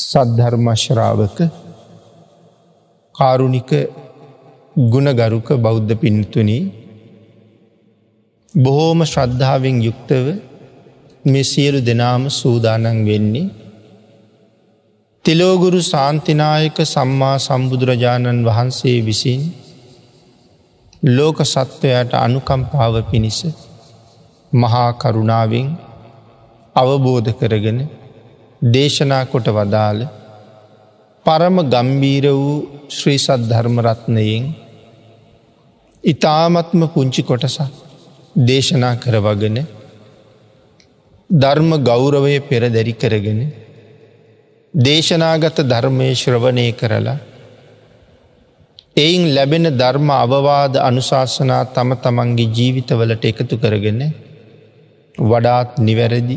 සද්ධර්මශ්‍රාවක කාරුණික ගුණගරුක බෞද්ධ පින්තුනී බොහෝම ශ්‍රද්ධාවෙන් යුක්තව මෙ සියලු දෙනාම සූදානන් වෙන්නේ තිලෝගුරු සාන්තිනායක සම්මා සම්බුදුරජාණන් වහන්සේ විසින් ලෝක සත්වයට අනුකම්පාව පිණිස මහා කරුණාවෙන් අවබෝධ කරගෙන දේශනා කොට වදාළ පරම ගම්බීර වූ ශ්‍රී සත් ධර්මරත්නයෙන් ඉතාමත්ම පුංචි කොටසක් දේශනා කරවගෙන ධර්ම ගෞරවය පෙරදැරි කරගෙන දේශනාගත ධර්මය ශ්‍රවණය කරලා එයින් ලැබෙන ධර්ම අවවාද අනුශාසනා තම තමන්ගේ ජීවිතවලට එකතු කරගෙන වඩාත් නිවැරදි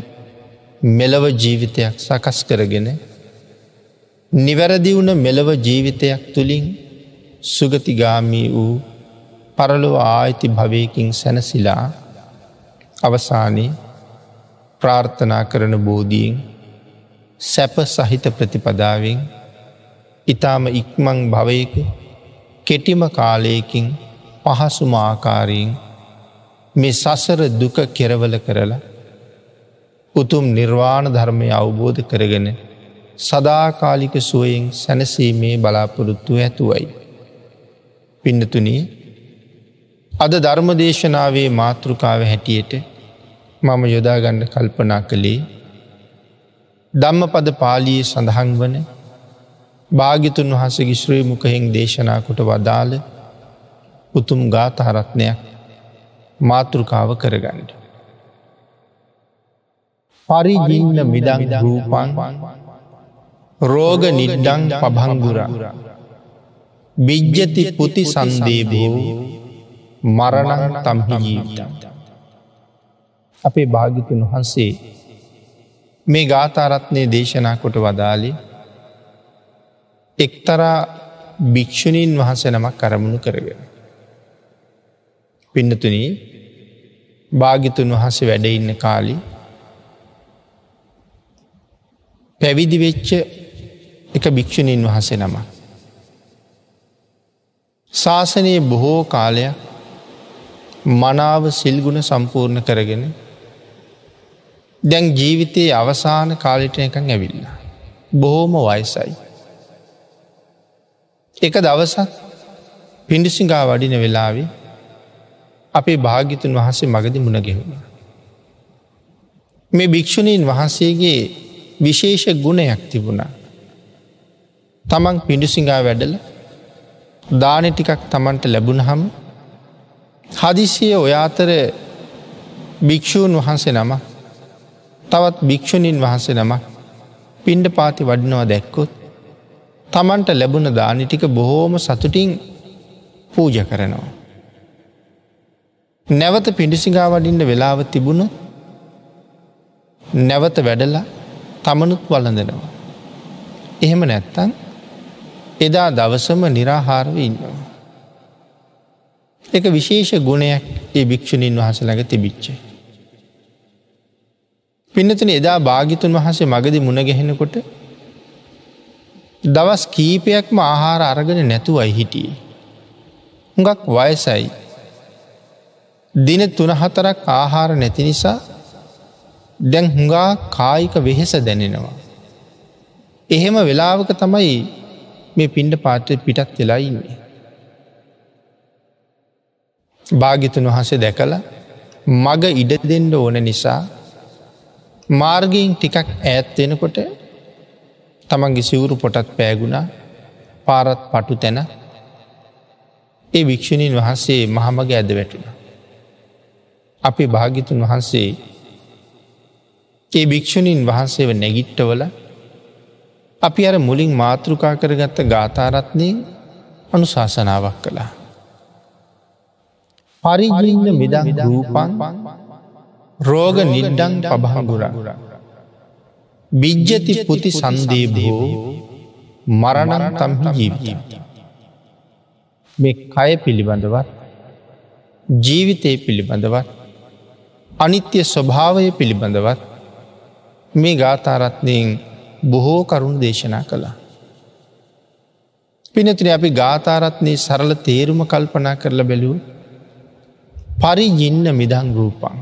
මෙලව ජීවිතයක් සකස් කරගෙන නිවැරදි වුණ මෙලව ජීවිතයක් තුළින් සුගතිගාමී වූ පරලොව ආයිති භවයකින් සැනසිලා අවසානයේ ප්‍රාර්ථනා කරන බෝධීෙන් සැප සහිත ප්‍රතිපදාවෙන් ඉතාම ඉක්මං භවයක කෙටිම කාලයකින් පහසුම ආකාරයෙන් මේ සසර දුක කෙරවල කරලා උතුම් නිර්වාණ ධර්මය අවබෝධ කරගෙන සදාකාලික සුවයෙන් සැනසීමේ බලාපොරොත්තු ඇතුවයි. පින්නතුනී අද ධර්මදේශනාවේ මාතෘකාව හැටියට මම යොදාගන්න කල්පනා කළේ ධම්ම පද පාලියේ සඳහන් වන භාගිතුන් වහසගේ ශ්‍රී මුකහෙෙන් දේශනා කොට වදාළ උතුම් ගාතහරත්නයක් මාතෘකාව කරගන්නට. පරිජින්න මිදං රූපන් රෝග නිඩ්ඩං පභංගුර බිජ්ජති පුති සන්දේබෝ මරණං තම්හි ජීවිත. අපේ භාගිතුන් වහන්සේ මේ ගාථරත්නය දේශනා කොට වදාලේ එක්තරා භික්‍ෂුණීන් වහස නමක් කරමුණු කරගෙන. පින්නතුනී භාගිතුන් වහස වැඩඉන්න කාලි පැවිදි වෙච්ච එක භික්‍ෂුණීන් වහසේ නම. ශාසනයේ බොහෝ කාලයක් මනාව සිල්ගුණ සම්පූර්ණ කරගෙන දැන් ජීවිතයේ අවසාන කාලිට එකන් ඇවිල්ල. බොහෝම වයිසයි. එක දවසක් පිඩිසිංගා වඩින වෙලාවේ අපේ භාගිතුන් වහන්සේ මගදි මුණගෙහුණ. මේ භික්‍ෂුණීන් වහන්සේගේ විශේෂ ගුණයක් තිබුණා. තමන් පිඩුසිංහා වැඩල දානෙ ටිකක් තමන්ට ලැබුණ හම හදිසිය ඔයාතර භික්‍ෂූන් වහන්සේ නම තවත් භික්‍ෂුණීන් වහන්සේ නම පින්ඩ පාති වඩිනවා දැක්කොත් තමන්ට ලැබුණ දානිටික බොහෝම සතුටින් පූජ කරනවා. නැවත පිඩිසිගා වඩින්න වෙලාව තිබුණු නැවත වැඩලා තමනුත් වලඳනවා. එහෙම නැත්තන් එදා දවසම නිරාහාරව ඉන්නවා. එක විශේෂ ගුණයක් ඒ භික්‍ෂුණීන් වහස ළඟ තිබිච්චේ. පින්නතන එදා භාගිතුන් වහසේ මගදි මුණගැහෙනකොට දවස් කීපයක්ම ආහාර අරගෙන නැතුවයි හිටියේ. හුඟක් වයසයි. දින තුනහතරක් ආහාර නැති නිසා දැන් හුඟා කායික වෙහෙස දැනෙනවා. එහෙම වෙලාවක තමයි මේ පින්ඩ පාත්‍රය පිටත් වෙලා ඉන්නේ. භාගිතුන් වහසේ දැකළ මග ඉඩ දෙන්න ඕන නිසා මාර්ගයෙන් ටිකක් ඈත්වෙනකොට තමන්ගේ සිවුරු පොටත් පෑගුණා පාරත් පටු තැන ඒ භික්‍ෂණීන් වහන්සේ මහමග ඇද වැටුණ. අපි භාගිතුන් වහන්සේ ඒ භික්‍ෂණීන් වහන්සේව නැගිට්ටවල අපි අර මුලින් මාතෘකා කරගත්ත ගාථාරත්නය අනුශාසනාවක් කළා. පරිගලින්න මිදං රූපන් රෝග නිඩ්ඩං පබහගුර බිජ්ජති පුති සන්දේබෝ මරණන් තම්හි ජීවිතය. මේ කය පිළිබඳවත් ජීවිතය පිළිබඳවත් අනිත්‍ය ස්වභාවය පිළිබඳවත් මේ ගාථාරත්නයෙන් බොහෝ කරුණු දේශනා කළා. පිනතින අපි ගාතාරත්නයේ සරල තේරුම කල්පනා කරලා බැලූ පරිජින්න මිදං රූපං.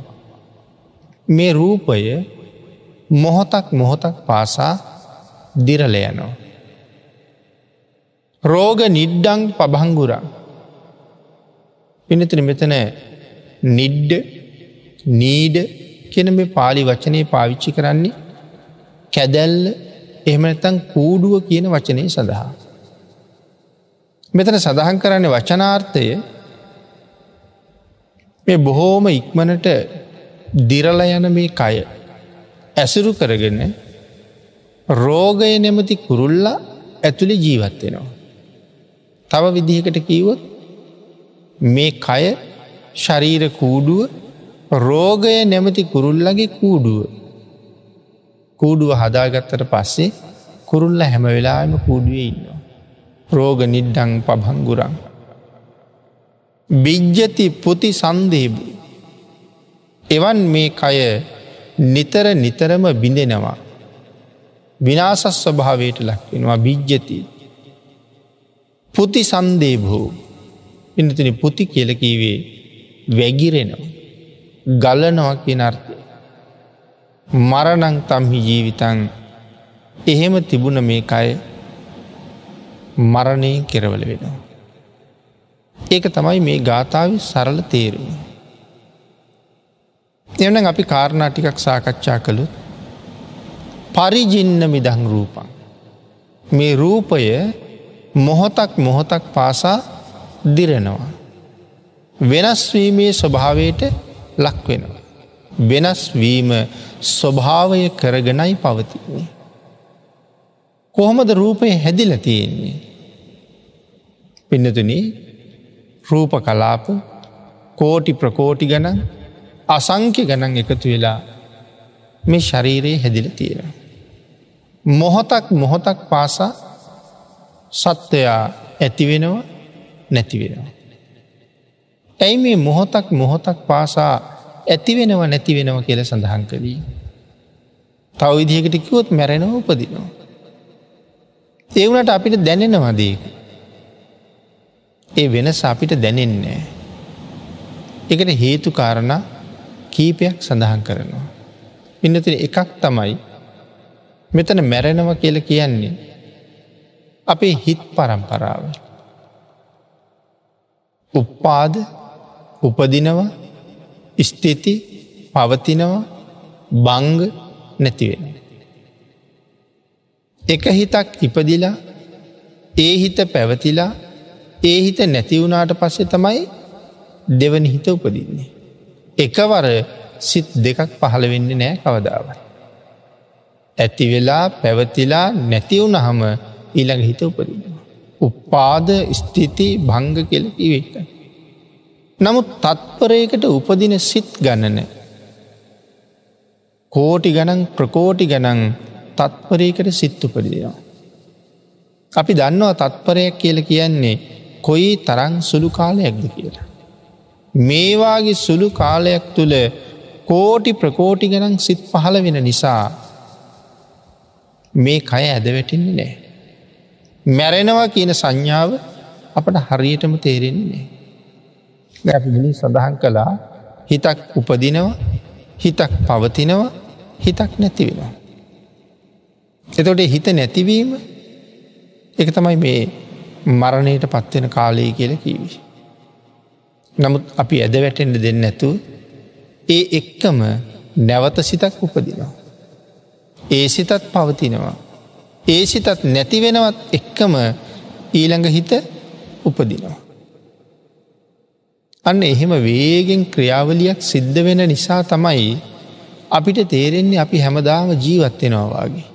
මේ රූපය මොහොතක් මොහොතක් පාසා දිරලයනෝ. රෝග නිඩ්ඩං පබංගුරා. පිනතින මෙතන නිඩ්ඩ නීඩ කෙන මේ පාලි වචනය පාවිච්චි කරන්නේ කැදැල්ල එහෙමනතන් කූඩුව කියන වචනය සඳහා. මෙතන සඳහන් කරන්නේ වචනාර්ථය මේ බොහෝම ඉක්මනට දිරල යන මේ කය ඇසුරු කරගෙන රෝගය නැමති කුරුල්ලා ඇතුළි ජීවත්වෙනවා. තව විදිහකට කීවොත් මේ කය ශරීර කූඩුව රෝගය නැමති කුරුල්ලගේ කූඩුව කූඩුව හදාගත්තට පස්සේ කුරුල්ල හැම වෙලාම කූඩුවේ ඉන්නවා. රෝග නිඩ්ඩං පබංගුරං. බිජ්ජති පුති සන්දේබු. එවන් මේ කය නිතර නිතරම බිඳෙනවා. විනාසස් ස්වභාවයට ලක්වෙනවා බිජ්ජති. පුති සන්දේභූ පිනතින පුති කියලකීවේ වැගිරෙනවා. ගලනවා කියන අර්ථය. මරණං තම්හි ජීවිතන් එහෙම තිබුණ මේ අය මරණයෙන් කෙරවල වෙනවා. ඒක තමයි මේ ගාථාව සරල තේරුම. එවන අපි කාරණා ටිකක් සාකච්ඡා කළු පරිජින්න මිදං රූපන්. මේ රූපය මොහොතක් මොහොතක් පාසා දිරෙනවා. වෙනස්වීමේ ස්වභාවයට ලක්වෙනවා. වෙනස්වීම ස්වභාවය කරගෙනයි පවතින්නේ. කොහොමද රූපය හැදිල තියෙන්නේ. පින්නතුන රූප කලාප කෝටි ප්‍රකෝටි ගන අසංක්‍ය ගණන් එකතු වෙලා මේ ශරීරයේ හැදිල තියෙන. මොහොතක් මොහොතක් පාසා සත්වයා ඇතිවෙනවා නැතිවෙනවා. ඇයි මේ මොහොතක් මොහොතක් පාසා ඇතිවෙනව නැතිවෙනව කියල සඳහන් කළී. තව විදිහකට කිවොත් මැරෙනව උපදිනවා. ඒවනට අපිට දැනෙනවදේ. ඒ වෙනස අපිට දැනෙන්නේ. එකට හේතු කාරණ කීපයක් සඳහන් කරනවා. ඉන්නතින එකක් තමයි මෙතන මැරෙනව කියල කියන්නේ අපේ හිත් පරම්පරාව. උප්පාද උපදිනවා ස්තිති පවතිනවා බංග නැතිවෙන. එක හිතක් ඉපදිලා ඒ හිත පැවතිලා ඒ හිත නැතිවුණාට පස්සේ තමයි දෙවනි හිත උපදින්නේ. එකවර සිත් දෙකක් පහළ වෙන්න නෑ කවදාවයි. ඇතිවෙලා පැවතිලා නැතිවුණ හම ඊළඟ හිත උපදිනවා. උපාද ස්ථිති භංග කෙලකි වෙක්කයි. නමුත් තත්පරයකට උපදින සිත් ගණන කෝටි ගණන් ප්‍රකෝටි ගණන් තත්පරයකට සිත් උපදිනවා. අපි දන්නවා තත්පරයක් කියල කියන්නේ කොයි තරං සුළු කාලයක්ද කියලා. මේවාගේ සුළු කාලයක් තුළ කෝටි ප්‍රකෝටි ගණන් සිත් පහළ වෙන නිසා මේ කය ඇදවැටින්නේ නෑ. මැරෙනවා කියන සංඥාව අපට හරියටම තේරෙන්නේ. ගැපිලි සඳහන් කළා හිතක් උපදිනවා හිතක් පවතිනවා හිතක් නැති වෙනවා. එතොට හිත නැතිවීම එක තමයි මේ මරණයට පත්වෙන කාලය කියල කීවි. නමුත් අපි ඇද වැටෙන්ට දෙන්න ඇතු ඒ එක්කම නැවත සිතක් උපදිනවා. ඒ සිතත් පවතිනවා. ඒ සිතත් නැතිවෙනවත් එක්කම ඊළඟ හිත උපදිනවා. අන්න එහෙම වේගෙන් ක්‍රියාවලියක් සිද්ධ වෙන නිසා තමයි අපිට තේරෙන්නේ අපි හැමදාම ජීවත්වෙනවාගේ.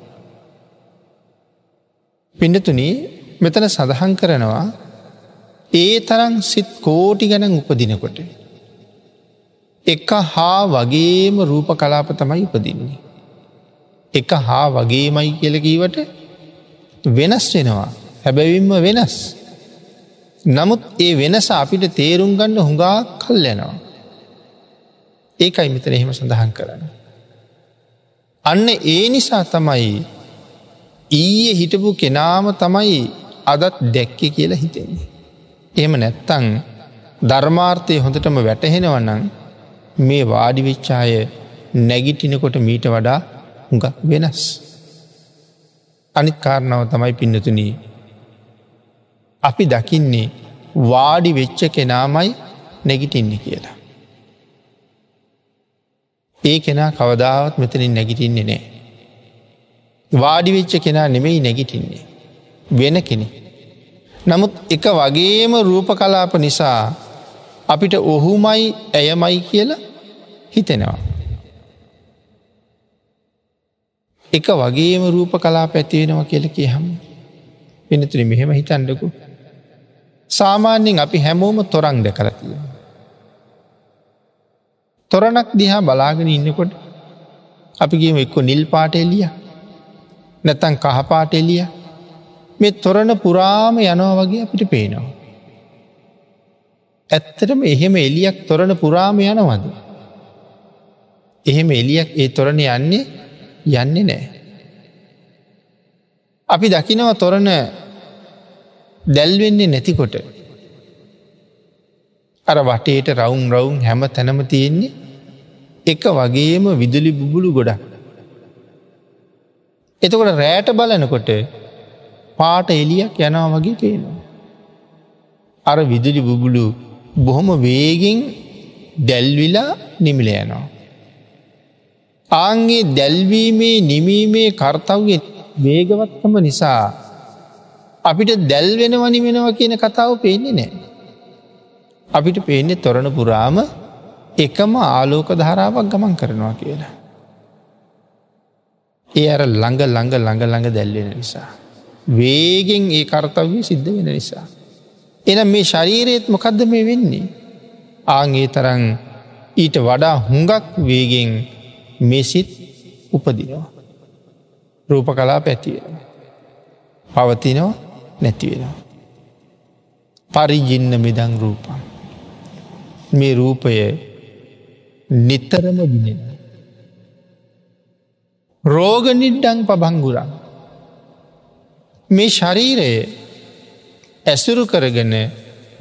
පිඩතුනී මෙතන සඳහන් කරනවා ඒ තරම් සිත් කෝටි ගැන උපදිනකොට. එක හා වගේම රූප කලාප තමයි උපදින්නේ. එක හා වගේමයි කියලකීවට වෙනස් වෙනවා හැබැවින්ම වෙනස්. නමුත් ඒ වෙනස අපිට තේරුම් ගන්න හුඟා කල් යනවා. ඒකයි මෙතන එහෙම සඳහන් කරන්න. අන්න ඒ නිසා තමයි ඊයේ හිටපු කෙනාම තමයි අදත් දැක්කෙ කියලා හිතෙන්නේ. එම නැත්තං ධර්මාර්ථය හොඳටම වැටහෙනවන්නන් මේ වාඩිවිච්චාය නැගිටිනකොට මීට වඩා හුඟක් වෙනස්. අනිත් කාරණාව තමයි පින්නතුනී. අපි දකින්නේ වාඩි වෙච්ච කෙනාමයි නැගිටින්නේ කියලා. ඒ කෙනා කවදාවත් මෙතනින් නැගිටින්නේ නෑ. වාඩිවෙච්ච කෙනා නෙමෙයි නැගිටින්නේ. වෙන කෙනෙ. නමුත් එක වගේම රූප කලාප නිසා අපිට ඔහුමයි ඇයමයි කියලා හිතෙනවා. එක වගේම රූප කලා පැතිවෙනවා කියල කිය හම පිනතුරි මෙහෙම හිතන්ඩකු. සාමාන්‍යෙන් අපි හැමෝම තොරන් ද කරතිය. තොරණක් දිහා බලාගෙන ඉන්නකොට අපිගේම එක්කො නිල් පාට එලිය නැතන් කහපාට එලිය මේ තොරණ පුරාම යනවා වගේ අපිට පේනවා. ඇත්තටම එහෙම එලියක් තොරණ පුරාම යනවද. එහෙම එලියක් ඒ තොරණ යන්නේ යන්නේ නෑ. අපි දකිනව තොරණ දැල්වෙන්නේ නැතිකොට. අර වටේට රවුන් රවුන් හැම තැනම තියෙන්නේ එක වගේම විදුලි බුබුලු ගොඩක්. එතකොට රෑට බලනකොට පාට එලියක් යනවා වගේ පේනවා. අර විදුලි බුබුලු බොහොම වේගෙන් දැල්විලා නිමිල යනවා. ආන්ගේ දැල්වීමේ නිමීමේ කර්තව්ගෙන් වේගවත්කම නිසා අපිට දැල්වෙන වනිමෙනව කියන කතාව පේන්නේ නෑ. අපිට පේන්නේ තොරණ පුරාම එකම ආලෝක ධාරාවක් ගමන් කරනවා කියලා. ඒ අර ළඟ ළඟ ළඟ ළඟ දැල්වෙන නිසා. වේගෙන් ඒ කර්තව්‍ය සිද්ධ වෙන නිසා. එන මේ ශරීරයත් මොකක්ද මේ වෙන්නේ. ආගේ තරන් ඊට වඩා හුඟක් වේගෙන් මෙසිත් උපදිනවා. රූප කලා පැතිවෙන. පවතිනවා නැතිවෙනවා. පරිජින්න මිදං රූපන්. මේ රූපය නිතරම බිනෙන. රෝග නිඩ්ඩං පබංගුරන්. මේ ශරීරය ඇසුරු කරගෙන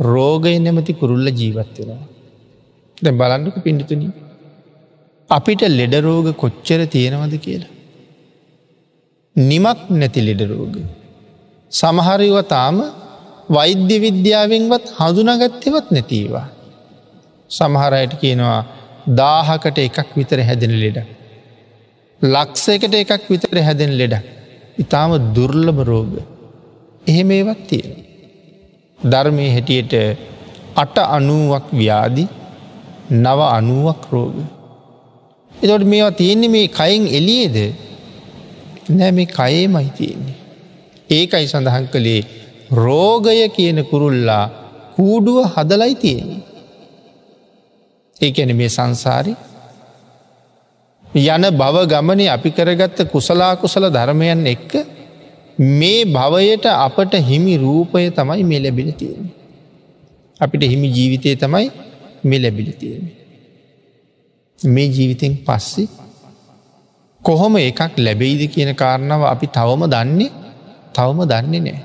රෝගය නැමති කුරුල්ල ජීවත්වෙනවා. දැ බලන්නක පිඩිතුනි. අපිට ලෙඩරෝග කොච්චර තියෙනවද කියලා. නිමක් නැති ලෙඩරෝග. සමහරව තාම වෛද්‍ය විද්‍යාවෙන්වත් හඳුනගත්තෙවත් නැතිවා. සමහරයට කියනවා දාහකට එකක් විතර හැදෙන ලෙඩ. ලක්සයකට එකක් විතර හැදෙන ලෙඩ. ඉතාම දුර්ලභ රෝග. එහෙම ඒවත් තියෙන. ධර්මය හැටියට අට අනුවක් ව්‍යාදි නව අනුවක් රෝග. එතොට මේවා තියෙන්නේ මේ කයින් එලියේද නෑ මේ කයේ මයි තියෙන්නේ. ඒකයි සඳහන් කළේ රෝගය කියන කුරුල්ලා කූඩුව හදලයි තියෙන්නේ. ඒඇන මේ සංසාරි යන බව ගමනේ අපි කරගත්ත කුසලා කුසල ධර්මයන් එක්ක මේ භවයට අපට හිමි රූපය තමයි මේ ලැබිල තියෙන්නේ. අපිට හිමි ජීවිතය තමයි මේ ලැබිලි තියෙන්නේ. මේ ජීවිතෙන් පස්සේ කොහොම එකක් ලැබෙයිද කියන කාරණාව අපි තවම දන්නේ තවම දන්නේ නෑ.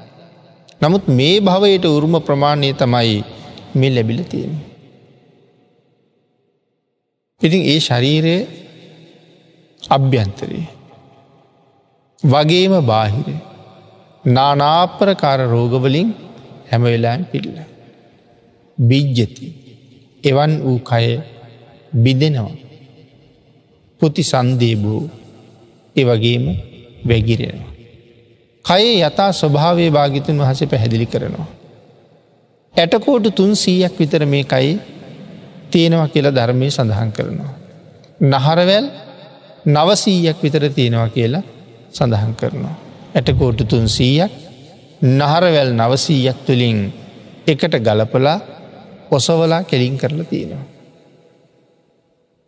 නමුත් මේ භවයට උරුම ප්‍රමාණය තමයි මේ ලැබිල තියෙන. ඉතින් ඒ ශරීරය අභ්‍යන්තරයේ වගේම බාහිර නානාප්‍රකාර රෝගවලින් හැමවෙලාම් පිල්ල. බිජ්ජති එවන් වූ කය බිදෙනවා. පුති සන්දේබූ ඒ වගේම වැගිරෙනවා. කයේ යතා ස්වභාවය භාගිතුන් වහස පැහැදිලි කරනවා. ඇටකෝටු තුන් සීයක් විතර මේ කයි තියෙනවා කියලා ධර්මය සඳහන් කරනවා. නහරවැල් නවසීයක් විතර තියෙනවා කියලා සඳහන් කරනවා. ඇටකෝටු තුන් සීයක් නහරවැල් නවසීයක් තුළින් එකට ගලපලා ඔසවලා කෙලින් කරලා තියෙනවා.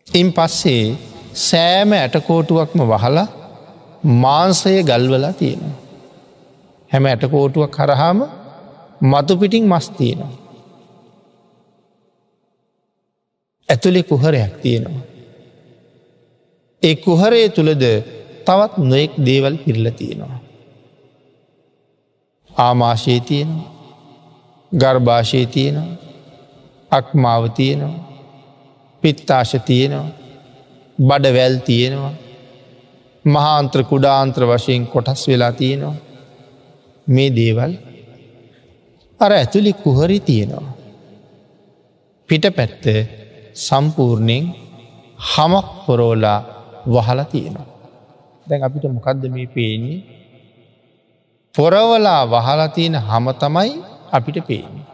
ඉන් පස්සේ සෑම ඇටකෝටුවක්ම වහලා මාන්සය ගල්වලා තියෙනවා. හැම ඇටකෝටුවක් කරහාම මතුපිටිං මස් තියෙනවා. ඇතුළෙ කුහරයක් තියෙනවා. ඒ කුහරය තුළද තවත් නොෙක් දේවල් පිරල තියෙනවා. ආමාශය තියෙනවා ගර්භාෂය තියෙනවා අක්මාව තියෙනවා පිත්තාශ තියෙනවා බඩ වැල් තියෙනවා මහාන්ත්‍ර කුඩාන්ත්‍ර වශයෙන් කොටස් වෙලා තියෙනවා මේ දේවල් අර ඇතුළි කුහරි තියෙනවා පිට පැත්ත සම්පූර්ණයෙන් හමක් පොරෝලා වහලා තියෙනවා දැන් අපිට මොකක්ද මේ පේන්නේ පොරවලා වහලා තියෙන හම තමයි අපිට පේන්නේ.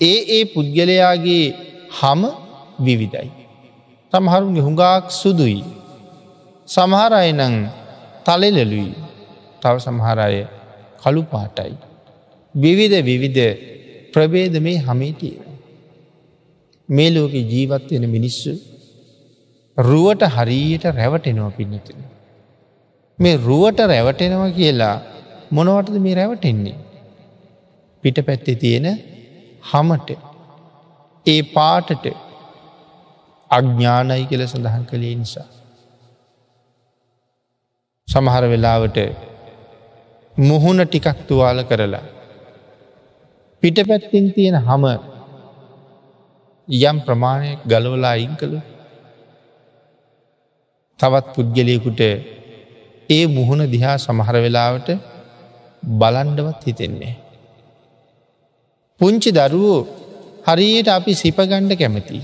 ඒ ඒ පුද්ගලයාගේ හම විවිධයි. සමහරුන්ගේ හුඟාක් සුදුයි. සමහර අය නං තලෙලලුයි තව සමහරය කළු පාටයි. විවිධ විවිධ ප්‍රබේද මේ හමේ තියෙන. මේ ලෝක ජීවත් වෙන මිනිස්සු රුවට හරියට රැවටෙනව පින්නතින. මේ රුවට රැවටෙනව කියලා මොනවටද මේ රැවටෙන්නේ. පිට පැත්තේ තියෙන හමට ඒ පාටට අඥ්ඥානයි කියල සඳහන් කළේ නිසා. සමහර වෙලාවට මුහුණ ටිකක් තුවාල කරලා පිට පැත්තින් තියෙන හම යම් ප්‍රමාණයක් ගලවලා ඉං කළු තවත් පුද්ගලයකුට ඒ මුහුණ දිහා සමහර වෙලාවට බලන්ඩවත් හිතෙන්නේ. පුංචි දරුවෝ හරියට අපි සිපගණ්ඩ කැමති.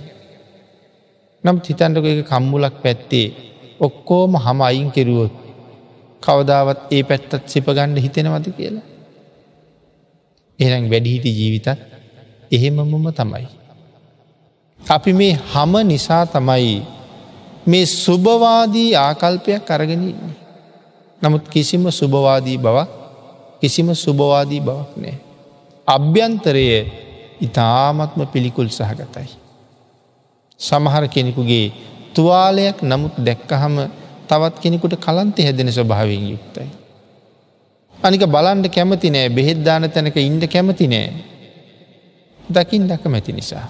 නම් හිතන්ටක එක කම්මුලක් පැත්තේ ඔක්කෝම හම අයින් කෙරුවොත් කවදාවත් ඒ පැත්තත් සිපගණ්ඩ හිතෙනවද කියලා. එනම් වැඩිහිටි ජීවිතත් එහෙමමම තමයි. අපි මේ හම නිසා තමයි මේ සුභවාදී ආකල්පයක් අරගෙනන්නේ. නමුත් කිසිම සුභවාදී බවක් කිසිම සුභවාදී බවක් නෑ. අභ්‍යන්තරය ඉතාමත්ම පිළිකුල් සහගතයි. සමහර කෙනෙකුගේ තුවාලයක් නමුත් දැක්කහම තවත් කෙනෙකුට කලන්තය හැදෙන ස්වභාවෙන් යුක්තයි. අනික බලන්ඩ කැමති නෑ බෙහෙද්දාන තැනක ඉන්ඩ කැමති නෑ. දකිින් දක මැති නිසා.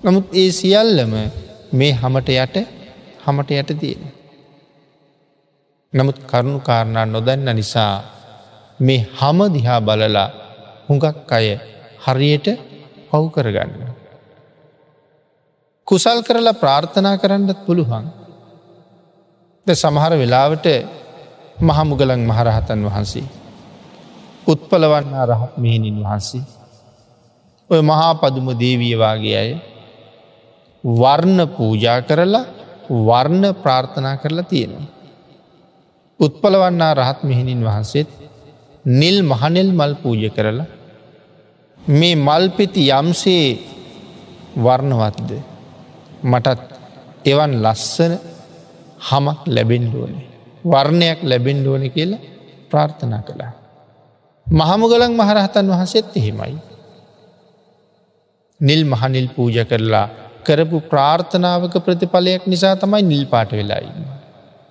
නමුත් ඒ සියල්ලම මේ හමට යට හමට යට තියෙන. නමුත් කරුණු කාරණා නොදන්න නිසා මේ හම දිහා බලලා හුඟක් අය හරියට පව් කරගන්න. කුසල් කරලා ප්‍රාර්ථනා කරන්නත් පුළුවන්. ද සමහර වෙලාවට මහමුගලන් මහරහතන් වහන්සේ. උත්පලවන්න රහත් මෙහිණින් වහන්සේ. ඔය මහා පදුම දේවියවාගේ අය වර්ණ පූජා කරලා වර්ණ ප්‍රාර්ථනා කරලා තියෙනවා. උත්පලවන්නා රහත් මෙහිණින් වහන්සේත් නිල් මහනෙල් මල් පූජ කරලා මේ මල්පෙති යම්සේ වර්ණවත්ද මටත් එවන් ලස්සන හමක් ලැබෙන්ඩුවනේ වර්ණයක් ලැබෙන්ඩුවන කියලා ප්‍රාර්ථනා කළා. මහමුගලන් මහරහතන් වහන්සේත් එහෙමයි. නිල් මහනිල් පූජ කරලා කරපු ප්‍රාර්ථනාවක ප්‍රතිඵලයක් නිසා තමයි නිල් පාට වෙලායි.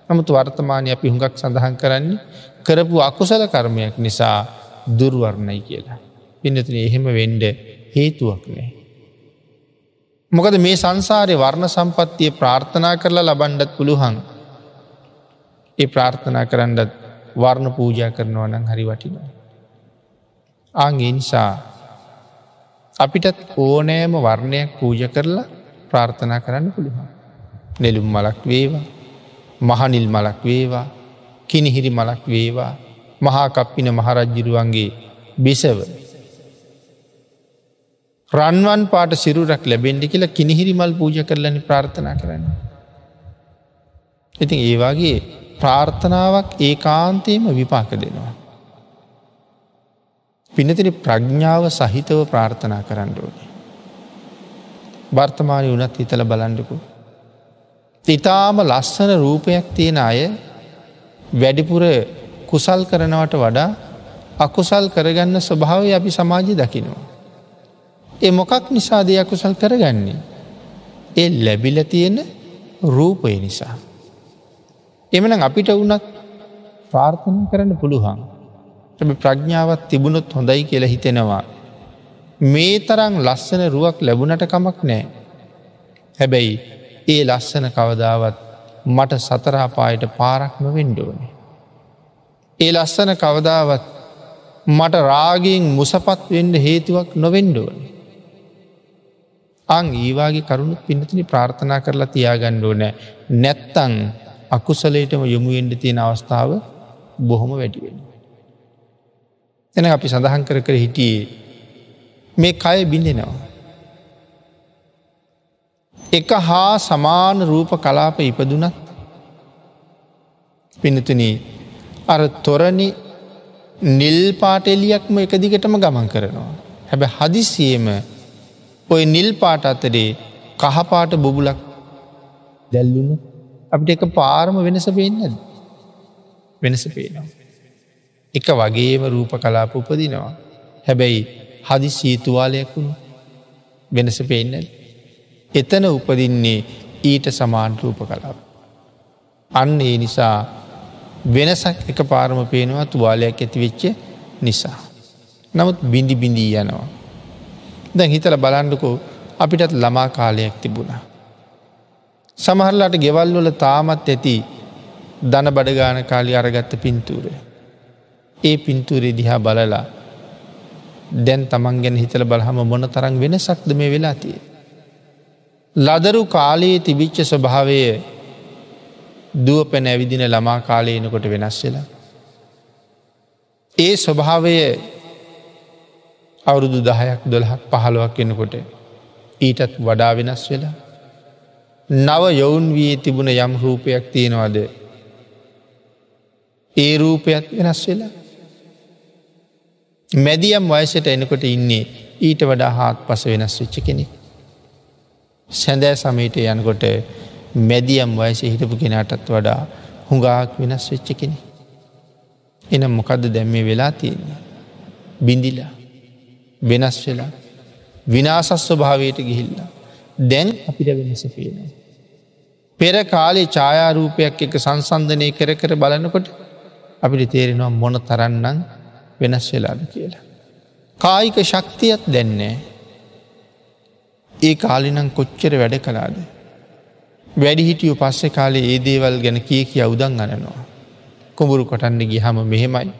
නමුත් වර්තමානය අපි හුඟක් සඳහන් කරන්නේ කරපු අකුසල කර්මයක් නිසා දුර්වර්ණයි කියලා. පිනතින එහෙම වෙන්ඩ හේතුවක් නෑ. මොකද මේ සංසාරය වර්ණ සම්පත්තිය ප්‍රාර්ථනා කරලා ලබන්ඩත් පුළුහන්. ඒ ප්‍රාර්ථනා කරන්නත් වර්ණ පූජා කරනවා නම් හරි වටිනවා. ආගේ නිසා අපිටත් ඕනෑම වර්ණයක් පූජ කරලා ප්‍රාර්ථනා කරන්න පුළුවන්. නෙළුම් මලක් වේවා මහනිල් මලක් වේවා කිනිහිරි මලක් වේවා මහාකප්පින මහරජ්ජිරුවන්ගේ බිසව. රන්වන් පාට සිරුරක් ලැබෙන්ඩි කියලා කිනිහිරි මල් පූජ කරලනි ප්‍රාර්ථනා කරන්න. ඉතින් ඒවාගේ ප්‍රාර්ථනාවක් ඒ කාන්තයම විපාක දෙනවා. පිනතිරි ප්‍රඥ්ඥාව සහිතව ප්‍රාර්ථනා කරන්න ඕනේ. වර්තමානය වනත් හිතල බලන්ඩකු. ඉතාම ලස්සන රූපයක් තියෙන අය වැඩිපුර කුසල් කරනවට වඩා අකුසල් කරගන්න ස්වභාවය අපි සමාජය දකිනවා. ඒ මොකක් නිසා දෙයක් කුසල් කරගන්නේ. ඒ ලැබිල තියෙන රූපය නිසා. එමන අපිට වනත් ප්‍රාර්ථන කරන්න පුළුවන්. ඇබ ප්‍රඥාවත් තිබුණොත් හොඳයි කියලා හිතෙනවා. මේ තරං ලස්සන රුවක් ලැබුණට කමක් නෑ. හැබැයි ඒ ලස්සන කවදාවත් මට සතරාපායට පාරක්ම වෙන්ඩෝනේ. ඒ ලස්සන කවදාවත් මට රාගයෙන් මුසපත් වෙන්ඩ හේතුවක් නොවෙන්ඩුවනේ. අං ඒවාගේ කරුණු පිනතිනි ප්‍රාර්ථනා කරලා තියාගණ්ඩුව නෑ නැත්තං අකුසලේටම යොමුුවෙන්ඩ තියෙන අවස්ථාව බොහොම වැඩිවෙන. එන අපි සඳහන් කර කර හිටියේ මේ කය බිඳෙනවා. එක හා සමාන රූප කලාප ඉපදුනත් පිනතුන අර තොරණි නිල් පාටෙලියක්ම එක දිගටම ගමන් කරනවා. හැබැ හදිසියම ඔය නිල් පාට අතරේ කහපාට බොබුලක් දැල්ලුණු අපිට එක පාරම වෙනස පේන්නද වෙනස පේනවා. එක වගේම රූප කලාප උපදිනවා. හැබැයි හදි සීතුවාලයක් වුණු වෙනස පේන්නද. එතන උපදින්නේ ඊට සමාන් රූප කලාප. අන්න ඒ නිසා වෙනසක් එක පාරම පේනවා තුවාලයක් ඇතිවෙච්ච නිසා. නමුත් බිඳි බිඳී යනවා. දැන් හිතල බලන්ඩකෝ අපිටත් ළමා කාලයක් තිබුණා. සමහරලාට ගෙවල්වල තාමත් ඇති දන බඩගාන කාලි අරගත්ත පින්තූරය. ඒ පින්තූරේ දිහා බලලා දැන් තමන් ගැන හිතල බලහම මොන තරන් වෙන සක්ද මේ වෙලා තිය. ලදරු කාලයේ තිබිච්ච ස්වභාවය දුව පැන ඇවිදින ළමා කාලයනකොට වෙනස් වෙලා. ඒ ස්වභාවය අවුරුදු දහයක් දොළහක් පහළුවක් එනකොට ඊටත් වඩා වෙනස් වෙලා. නව යොවුන් වී තිබුණ යම් රූපයක් තියෙනවාද ඒ රූපයත් වෙනස් වෙලා. මැදියම් වයසට එනකොට ඉන්නේ ඊට වඩා හාත් පස වෙනස් වෙච්ච කෙනෙ. සැඳෑ සමීට යනකොට මැදියම් වයස හිටපු කෙනටත් වඩා හුඟාක් වෙනස් වෙච්ච කෙනෙ. එනම් මොකක්ද දැම්මේ වෙලා තියන්නේ. බිඳිලා වෙනස් වෙලා විනාසස්ව භාවයට ගිහිල්ලා දැන් අපිට වෙනස පේනවා. පෙර කාලේ ඡායාරූපයක් එක සංසන්ධනය කර කර බලනකොට අපිට තේරෙනවා මොන තරන්නම් වෙනස් වෙලාද කියලා. කායික ශක්තියත් දැන්නේ. ඒ කාලිනම් කොච්චර වැඩ කලාද. වැඩි හිටියෝ පස්සෙ කාලේ ඒ දේවල් ගැන කිය කිය උදන් අනනවා. කුඹුරු කොටන්ඩ ගිහම මෙහෙමයි.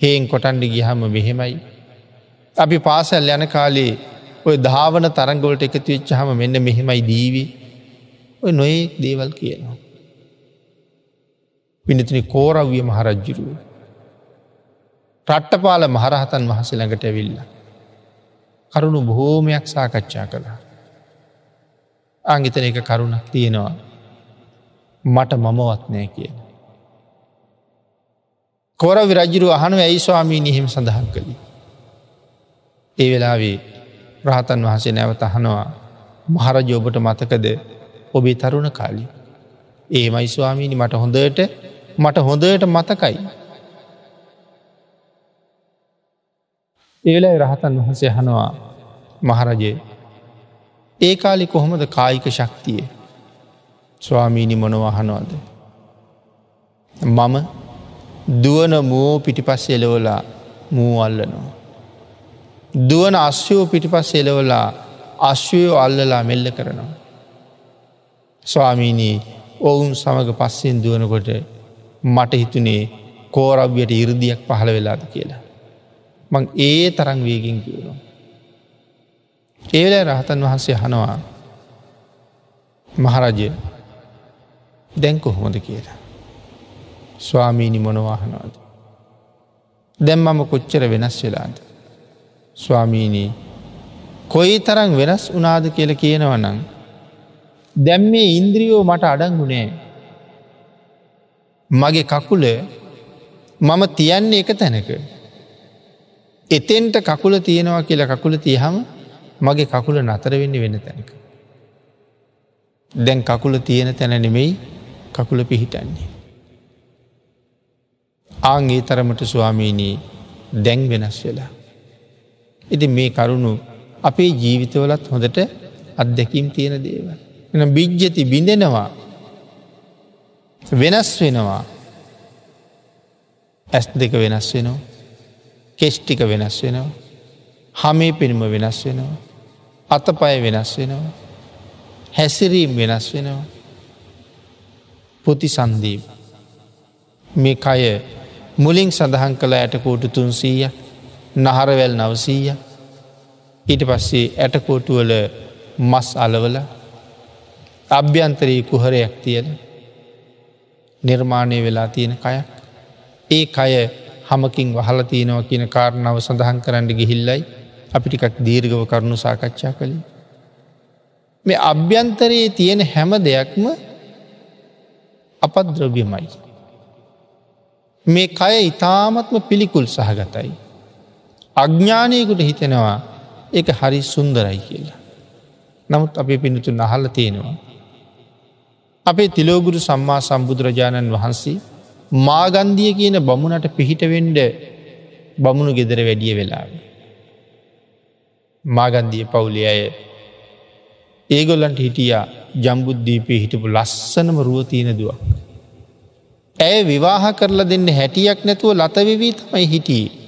හේෙන් කොටන්ඩ ගිහම මෙහෙමයි. අපි පාසල් යන කාලේ ඔය ධාවන තරංගොලට එකතු වෙච්ච හම මෙන්න මෙහෙමයි දීවී ඔය නොඒ දේවල් කියනවා. පිනතින කෝරව්විය මහරජ්ජිරුව. රට්ටපාල මහරහතන් වහස ළඟට ඇවිල්ල. කරුණු බොහෝමයක් සාකච්ඡා කළා. අංගිතන එක කරුණක් තියෙනවා මට මමවත්නය කියන. කොර විරජරු අහනු ඇයි ස්වාමී නිහෙම සඳහන් කළි. ඒ වෙලාවේ රහතන් වහසේ නැවත අහනවා මහරජෝබට මතකද ඔබේ තරුණ කාලි. ඒමයි ස්වාමීනි මට හොඳට මට හොඳට මතකයි. ඒලයි රහතන් වහන්සේ හනවා මහරජය ඒ කාලි කොහොමද කායික ශක්තිය ස්වාමීනි මොනවහනවාද. මම දුවන මූ පිටිපස් එලවලා මූ අල්ලනවා. දුවන අශ්‍යයෝ පිටිපස් එලවලා අශ්වයෝ අල්ලලා මෙල්ල කරනවා. ස්වාමීනී ඔවුන් සමඟ පස්සෙන් දුවනකොට මට හිතුනේ කෝරව්යට ඉරදියක් පහළ වෙලාද කියලා. මං ඒ තරං වේගෙන් කියනවා. ඒල රහතන් වහන්සේ හනවා මහරජය දැන් කොහොමද කියලා. ස්වාමීණි මොනවාහනවාද. දැම් මම කොච්චර වෙනස් වෙලාද. ස්වාමීණී කොයි තරං වෙනස් උනාද කියල කියනවනං දැම් මේ ඉන්ද්‍රියෝ මට අඩංගුණේ මගේ කකුල මම තියන්නේ එක තැනක. එතෙන්ට කකුල තියෙනවා කියලා කකුල තියහම මගේ කකුල නතර වෙන්න වෙන තැනක. දැන් කකුල තියෙන තැන නෙමෙයි කකුල පිහිටන්නේ. ආංගේ තරමට ස්වාමීනී දැන් වෙනස් වෙලා. ඉති මේ කරුණු අපේ ජීවිතවලත් හොඳට අත්දැකීම් තියෙන දේවල්. එන බිජ්ජති බිඳෙනවා. වෙනස් වෙනවා. ඇස් දෙක වෙනස් වෙනවා. කෙෂ්ටික වෙනස් වෙනවා. හමේ පෙනුම වෙනස් වෙනවා. අතපය වෙනස් වෙනවා. හැසිරීම් වෙනස් වෙනවා. පුති සන්දීප. මේ කය මුලින් සඳහන් කළ ඇටකෝටු තුන්සීයක්. නහරවැල් නවසීය ඊට පස්සේ ඇටකෝටුවල මස් අලවල අභ්‍යන්තරී කුහරයක් තියෙන නිර්මාණය වෙලා තියෙන කයක් ඒ කය හමකින් වහල තියෙනව කියන කාරණාව සඳහන් කරන්න ගිහිල්ලයි අපිටිකක් දීර්ගව කරුණු සාකච්ඡා කළින්. මේ අභ්‍යන්තරයේ තියෙන හැම දෙයක්ම අපද්‍රව්‍යමයි. මේ කය ඉතාමත්ම පිළිකුල් සහගතයි. අඥ්ඥානයකුට හිතෙනවා ඒක හරි සුන්දරයි කියලා. නමුත් අපේ පිණිතුන් අහල්ල තියෙනවා. අපේ තිලෝගුරු සම්මා සම්බුදුරජාණන් වහන්සේ මාගන්දිය කියන බමුණට පිහිටවෙන්ඩ බමුණු ගෙදර වැඩිය වෙලාවේ. මාගන්දිය පවුලි අය ඒගොල්ලන්ට හිටියා ජම්බුද්ධීපය හිටපු ලස්සනම රුවතියන දුවක්. ඇය විවාහ කරලා දෙන්න හැටියක් නැතුව ලතවෙවී තමයි හිටියේ.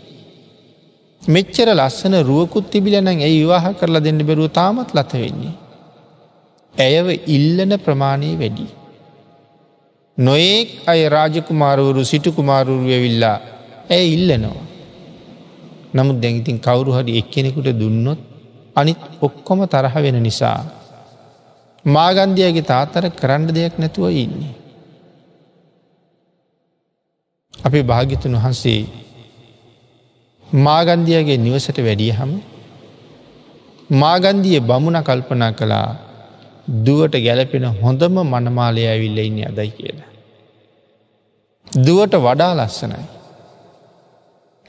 මෙච්චර ලස්සන රුවකුත් තිබිලනං ඇයි විවාහ කරලා දෙන්න බැරුව තාමත් ලත වෙන්නේ. ඇයව ඉල්ලන ප්‍රමාණය වැඩි. නොඒක් අය රාජකුමාරවරු සිටුකුමාරුරු ඇවිල්ලා ඇය ඉල්ලනවා. නමුත් දැඟිතින් කවුරු හරි එක්කෙනෙකුට දුන්නොත් අනිත් ඔක්කොම තරහ වෙන නිසා. මාගන්දයාගේ තාතර කරන්න දෙයක් නැතුව ඉන්නේ. අපි භාගිතුන් වහන්සේ මාගන්දියගේ නිවසට වැඩිය හම මාගන්දිය බමුණ කල්පනා කළා දුවට ගැලපෙන හොඳම මනමාලය ඇවිල්ල ඉන්න අදයි කියලා. දුවට වඩා ලස්සනයි.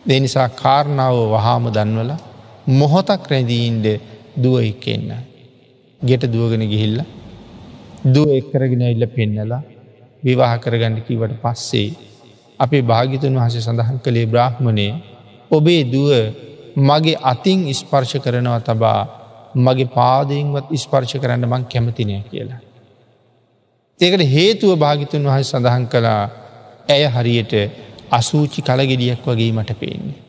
දෙනිසා කාරණාව වහාම දන්වල මොහොතක් රැඳීන්ට දුව එක්කෙන්න. ගෙට දුවගෙන ගිහිල්ල දුව එක්කරගෙන ඉල්ල පෙන්නලා විවාහ කරගන්න කිවට පස්සේ අපේ භාගිතුන් වහසේ සඳහන් කළේ බ්‍රහ්මණය ඔබේ දුව මගේ අතින් ස්පර්ශ කරනවා තබා මගේ පාදයෙන්වත් ස්පර්ශ කරන්න මං කැමතිනය කියලා. ඒකට හේතුව භාගිතුන් වහස සඳහන් කළා ඇය හරියට අසූචි කලගෙඩියක් වගේ මට පේන්නේ.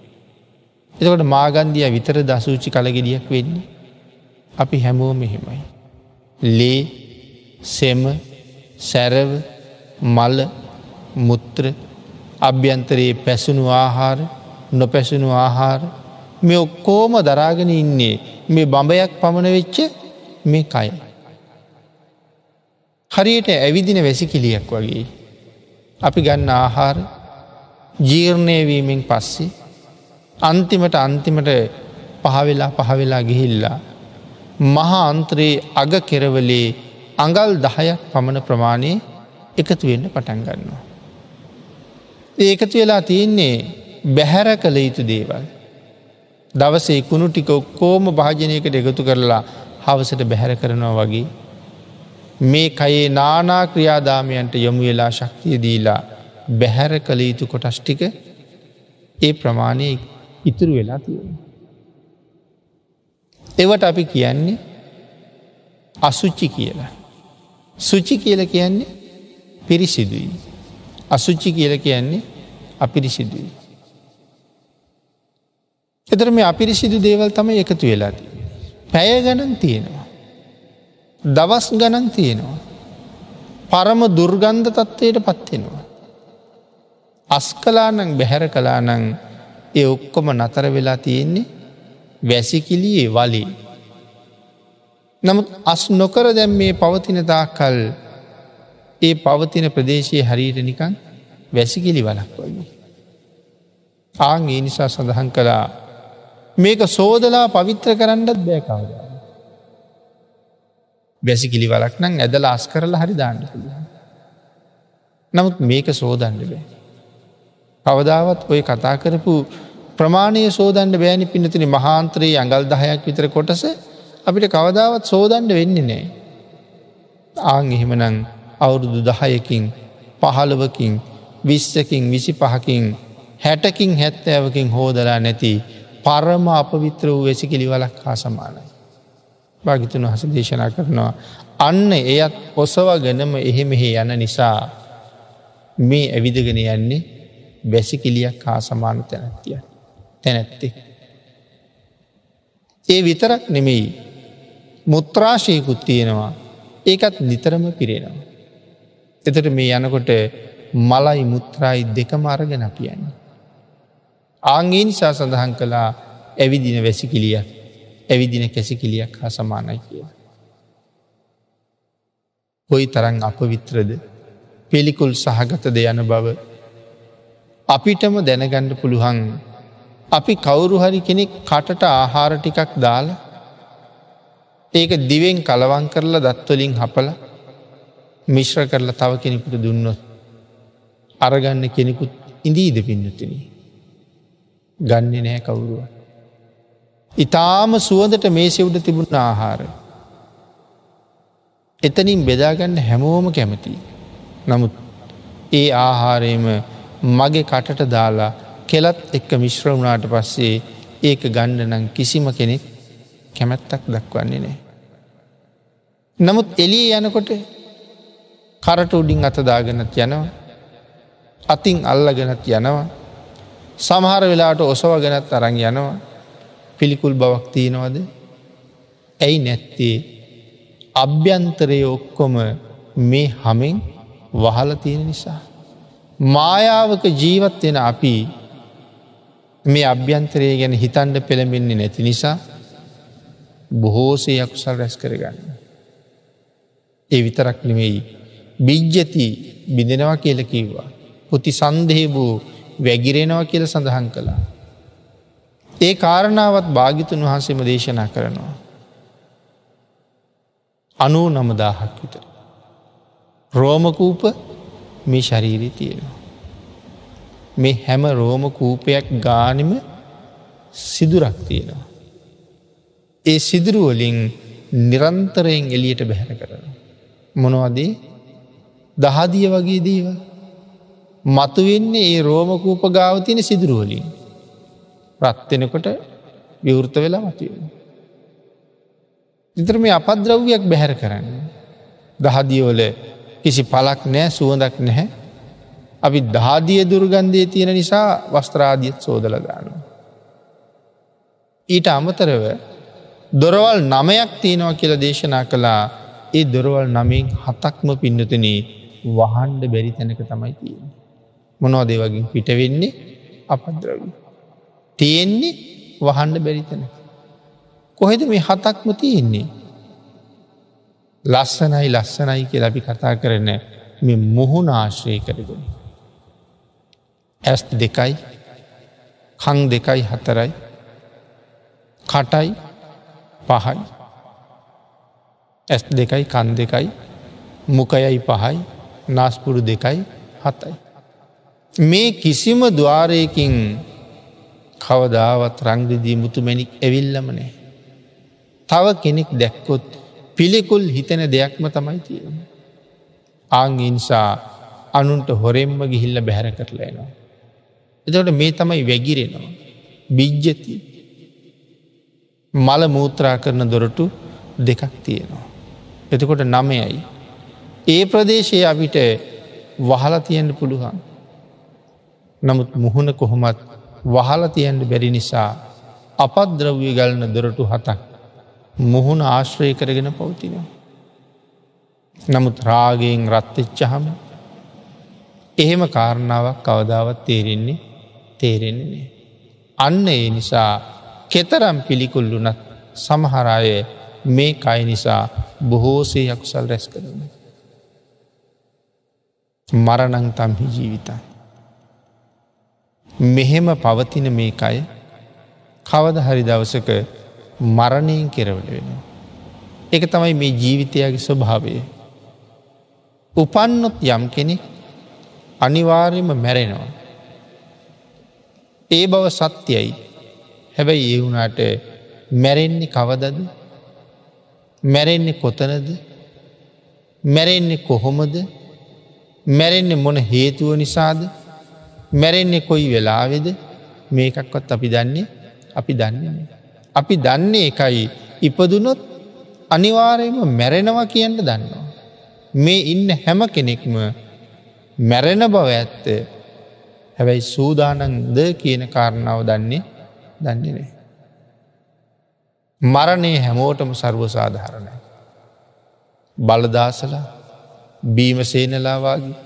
එතකොට මාගන්දිය විතර දසූචි කලගෙඩියක් වෙන්නේ. අපි හැමෝ මෙහෙමයි. ලේ සෙම සැරව මල මුත්‍ර අභ්‍යන්තරයේ පැසුණු ආහාර නොපැසුණු ආහාර මේ ඔක්කෝම දරාගෙන ඉන්නේ මේ බඹයක් පමණ වෙච්ච මේ කය. හරියට ඇවිදින වැසිකිලියක් වගේ. අපි ගන්න ආහාර ජීර්ණයවීමෙන් පස්සේ අන්තිමට අන්තිමට පහවෙලා පහවෙලා ගිහිල්ලා. මහා අන්ත්‍රයේ අග කෙරවලේ අඟල් දහයක් පමණ ප්‍රමාණය එකතු වෙන්න පටන් ගන්නවා. ඒකතු වෙලා තියෙන්නේ බැහැර කළ යුතු දේවල්. දවසේ කුණු ටික ඔක්කෝම භාජනයකට එකතු කරලා හවසට බැහැර කරනවා වගේ. මේ කයේ නානා ක්‍රියාදාමයන්ට යොමු වෙලා ශක්තිය දීලා බැහැර කළ යුතු කොටස්ටික ඒ ප්‍රමාණය ඉතුරු වෙලා තියෙන. එවට අපි කියන්නේ අසුච්චි කියලා. සුචි කියල කියන්නේ පිරිසිදුයි. අසුච්චි කියල කියන්නේ අපිරිසිදුයි. එතර මේ අපිරිසිදු දේවල් තම එකතු වෙලාති. පැය ගණන් තියෙනවා. දවස් ගණන් තියෙනවා. පරම දුර්ගන්ධ තත්වයට පත්වෙනවා. අස් කලානං බැහැර කලානං ඒ ඔක්කොම නතර වෙලා තියෙන්නේ වැසිකිලියේ වලේ. නමුත් අස් නොකර දැම් මේ පවතින තාකල් ඒ පවතින ප්‍රදේශයේ හරියට නිකන් වැසිකිලි වලක් වගේ. ආං ඒ නිසා සඳහන් කළා මේක සෝදලා පවිත්‍ර කරන්නත් බෑකවද. වැසිකිලි වලක් නම් ඇදල අස් කරලා හරි දාන්න පුළුව. නමුත් මේක සෝදන්න බෑ. කවදාවත් ඔය කතා කරපු ප්‍රමාණය සෝදන්න බෑනි පිනතින මහාන්ත්‍රයේ අඟල් දහයක් විතර කොටස අපිට කවදාවත් සෝදන්ඩ වෙන්නේ නෑ. ආං එහෙමනං අවුරුදු දහයකින් පහළවකින් විස්සකින් විසි පහකින් හැටකින් හැත්තෑවකින් හෝදලා නැති පරම අපවිත්‍ර වූ වෙසිකිලි වලක් හා සමානයි. භාගිතුන් හස දේශනා කරනවා. අන්න එයත් ඔසවගනම එහෙමෙහි යන නිසා මේ ඇවිදගෙන යන්නේ බැසිකිලියක් හා සමාන තැනැත්තිය තැනැත්තේ. ඒ විතරක් නෙමෙයි මුත්‍රාශයකුත් තියෙනවා ඒකත් නිතරම පිරෙනවා. එතට මේ යනකොට මලයි මුත්‍රායි දෙක මාරගෙන අපියන්නේ. ආංගේ නිසා සඳහන් කළා ඇවිදින වැසිකිලිය ඇවිදින කැසිකිලියක් හා සමානයි කියලා. කොයි තරන් අපවිත්‍රද පිළිකුල් සහගතද යන බව අපිටම දැනගණ්ඩ පුළුවන් අපි කවුරු හරි කෙනෙක් කටට ආහාර ටිකක් දාලා ඒක දිවෙන් කලවන් කරලා දත්වලින් හපල මිශ්‍ර කරලා තව කෙනෙකුට දුන්නොත් අරගන්න කෙනෙකුත් ඉඳීද පින්නතින. ගන්න නෑ කවුරුව. ඉතාම සුවදට මේසෙවුඩ තිබුණ ආහාර. එතනින් බෙදාගන්න හැමෝම කැමති. නමුත් ඒ ආහාරයම මගේ කටට දාලා කෙලත් එක්ක මිශ්‍ර වුණාට පස්සේ ඒක ගණ්ඩ නම් කිසිම කෙනෙක් කැමැත්තක් දක්වන්නේ නෑ. නමුත් එලිය යනකොට කරට උඩින් අතදාගෙනත් යනවා අතින් අල්ලගෙනත් යනවා සමහර වෙලාට ඔසව ගැනත් අරං යනවා පිළිකුල් බවක් තියෙනවද ඇයි නැත්තේ අභ්‍යන්තරය ඔක්කොම මේ හමෙන් වහල තියෙන නිසා. මායාවක ජීවත් වෙන අපි මේ අභ්‍යන්තරය ගැන හිතන්ඩ පෙළඹෙන්නේ නැති නිසා බොහෝසේ යකුසල් රැස් කරගන්න. ඒ විතරක් නෙමෙයි බිජ්ජති බිඳෙනවා කියල කිව්වා. පුති සන්දහේ වූ වැගිරෙනවා කියල සඳහන් කළා. ඒ කාරණාවත් භාගිතුන් වහන්සේම දේශනා කරනවා. අනූ නමදාහක් විතර. රෝමකූප මේ ශරීරී තියෙනවා. මේ හැම රෝම කූපයක් ගානිම සිදුරක් තියෙනවා. ඒ සිදුරුවලින් නිරන්තරයෙන් එලියට බැහැර කරන. මොනවදේ දහදිය වගේ දේව. මතුවෙන්නේ ඒ රෝමකූප ගාව තියෙන සිදුරුවලින්. රත්වෙනකොට විවෘත වෙලා මතුවෙන. ඉතර මේ අපද්‍රව්‍යයක් බැහැර කරන්න. දහදියවල කිසි පලක් නෑ සුවඳක් නැහැ. අපි දාදිය දුර්ගන්ධය තියෙන නිසා වස්ත්‍රාදියත් සෝදල දානවා. ඊට අමතරව දොරවල් නමයක් තියෙනවා කියල දේශනා කළා ඒ දොරවල් නමින් හතක්ම පින්නතන වහන්ඩ බැරි තැනක තමයි තියෙන. මොනෝ දේවගින් පිටවෙන්නේ අපද්‍රවී. තියෙන්නේ වහන්ඩ බැරි තැන. කොහෙද මේ හතක්ම තියෙන්නේ. ලස්සනයි ලස්සනයි කිය අපි කතා කරන මෙ මුහුණ ආශ්‍රය කරගෙන. ඇස් දෙකයි කං දෙකයි හතරයි කටයි පහයි ඇස් දෙකයි කන් දෙකයි මොකයයි පහයි නාස්පුරු දෙකයි හතයි. මේ කිසිම දවාරයකින් කවදාවත් රංගදී මුතුමැනික් ඇවිල්ලමනේ. තව කෙනෙක් දැක්කොත් පිළිකුල් හිතන දෙයක්ම තමයි තියෙන. ආංගින්සා අනුන්ට හොරෙම්ම ගිහිල්ල බැහැර කරලයනවා. එතට මේ තමයි වැගිරෙනවා. බිජ්ජති මල මූත්‍රා කරන දොරටු දෙකක් තියෙනවා. එතකොට නමයයි. ඒ ප්‍රදේශයේ අපිට වහල තියෙන්ට පුළුවන්. නමුත් මුහුණ කොහොමත් වහල තියෙන්ට බැරි නිසා අපද්‍රව්‍ය ගලන දොරටු හතක් මුහුණ ආශ්‍රය කරගෙන පවතිනවා. නමුත් රාගයෙන් රත්තිච්චහම එහෙම කාරණාවක් කවදාවත් තේරෙන්නේ තේරෙන්නේ. අන්න ඒ නිසා කෙතරම් පිළිකුල්ලුනත් සමහරාය මේ කයි නිසා බොහෝසේ යකුසල් රැස් කරන. මරණං තම්හි ජීවිතන්. මෙහෙම පවතින මේ අය කවද හරි දවසක මරණයෙන් කෙරවල වෙනවා. එක තමයි මේ ජීවිතයගේ ස්වභාවය. උපන්නොත් යම් කෙනෙක් අනිවාර්යම මැරෙනවා. ඒ බව සත්‍යයි හැබැයි ඒ වුණට මැරෙන්නේ කවදද මැරෙන්නේ කොතනද මැරෙන්නේ කොහොමද මැරෙන්නේ මොන හේතුව නිසාද මැරෙන්නේ කොයි වෙලාවෙද මේකක්වත් අපි දන්නේ අපි දන්නේ. අපි දන්නේ එකයි ඉපදුනොත් අනිවාරයම මැරෙනවා කියන්න දන්නවා. මේ ඉන්න හැම කෙනෙක්ම මැරෙන බව ඇත්ත හැබැයි සූදානන්ද කියන කාරණාව දන්නේ දන්නේ නෑ. මරණය හැමෝටම සර්ව සාධහරණයි. බලදාසල බීමසේනලාවාගේ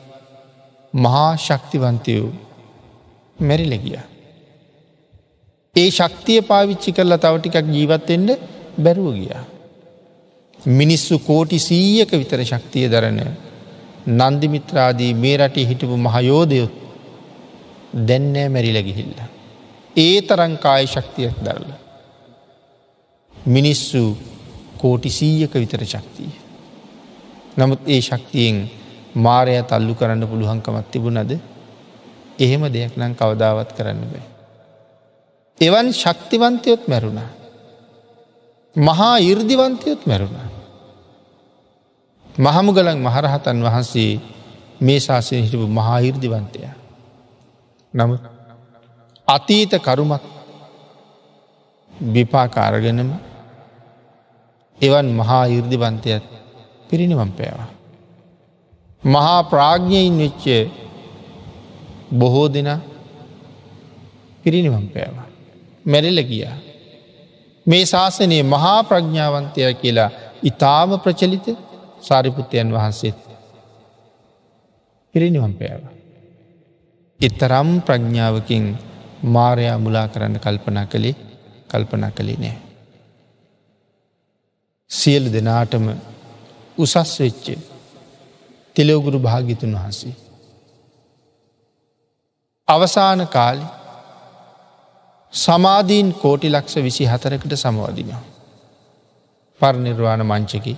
මහා ශක්තිවන්තයෝ මැරිලගිය. ඒ ශක්තිය පාවිච්චි කරලා තව ටිකක් ජීවත්වෙන්ට බැරුව ගියා. මිනිස්සු කෝටි සීයක විතර ශක්තිය දරන නන්දිමිත්‍රාදී මේ රටේ හිටපු මහයෝධයොත් දැන්නෑ මැරිල ගිහිල්ල. ඒ තරංකාය ශක්තියක් දරල. මිනිස්සු කෝටි සීයක විතර ශක්තිය. නමුත් ඒ ශක්තියෙන් මාරය තල්ලු කරන්න පුළුවන්කමත් තිබුණද එහෙම දෙයක් නම් කවදාවත් කරන්න බෑ. එවන් ශක්තිවන්තයොත් මැරුණා. මහා ඉර්දිවන්තයොත් මැරුණා. මහමුගලන් මහරහතන් වහන්සේ මේ ශාසය හිටපු මහා ඉර්දිවන්තය. නමුත් අතීත කරුමක් විපාකාරගෙනම එවන් මහා ඉර්දිවන්තයත් පිරිනිවම් පෑවා. මහා ප්‍රාග්ඥයින් වෙච්ච බොහෝ දෙන පිරිනිවම් පෑවා. මැරිල ගියා. මේ ශාසනයේ මහා ප්‍රඥාවන්තය කියලා ඉතාම ප්‍රචලිත සාරිපුත්තයන් වහන්සේත් පිරිනිවම් පෑව. එතරම් ප්‍රඥාවකින් මාරයා මුලා කරන්න කල්පනා කළේ කල්පනා කළේ නෑ. සියලු දෙනාටම උසස් වෙච්ච තෙලවගුරු භාගිතුන් වහන්සේ. අවසාන කාලි සමාධීන් කෝටි ලක්ෂ විසි හතරකට සමවදිනවා. පරනිර්වාණ මංචකි.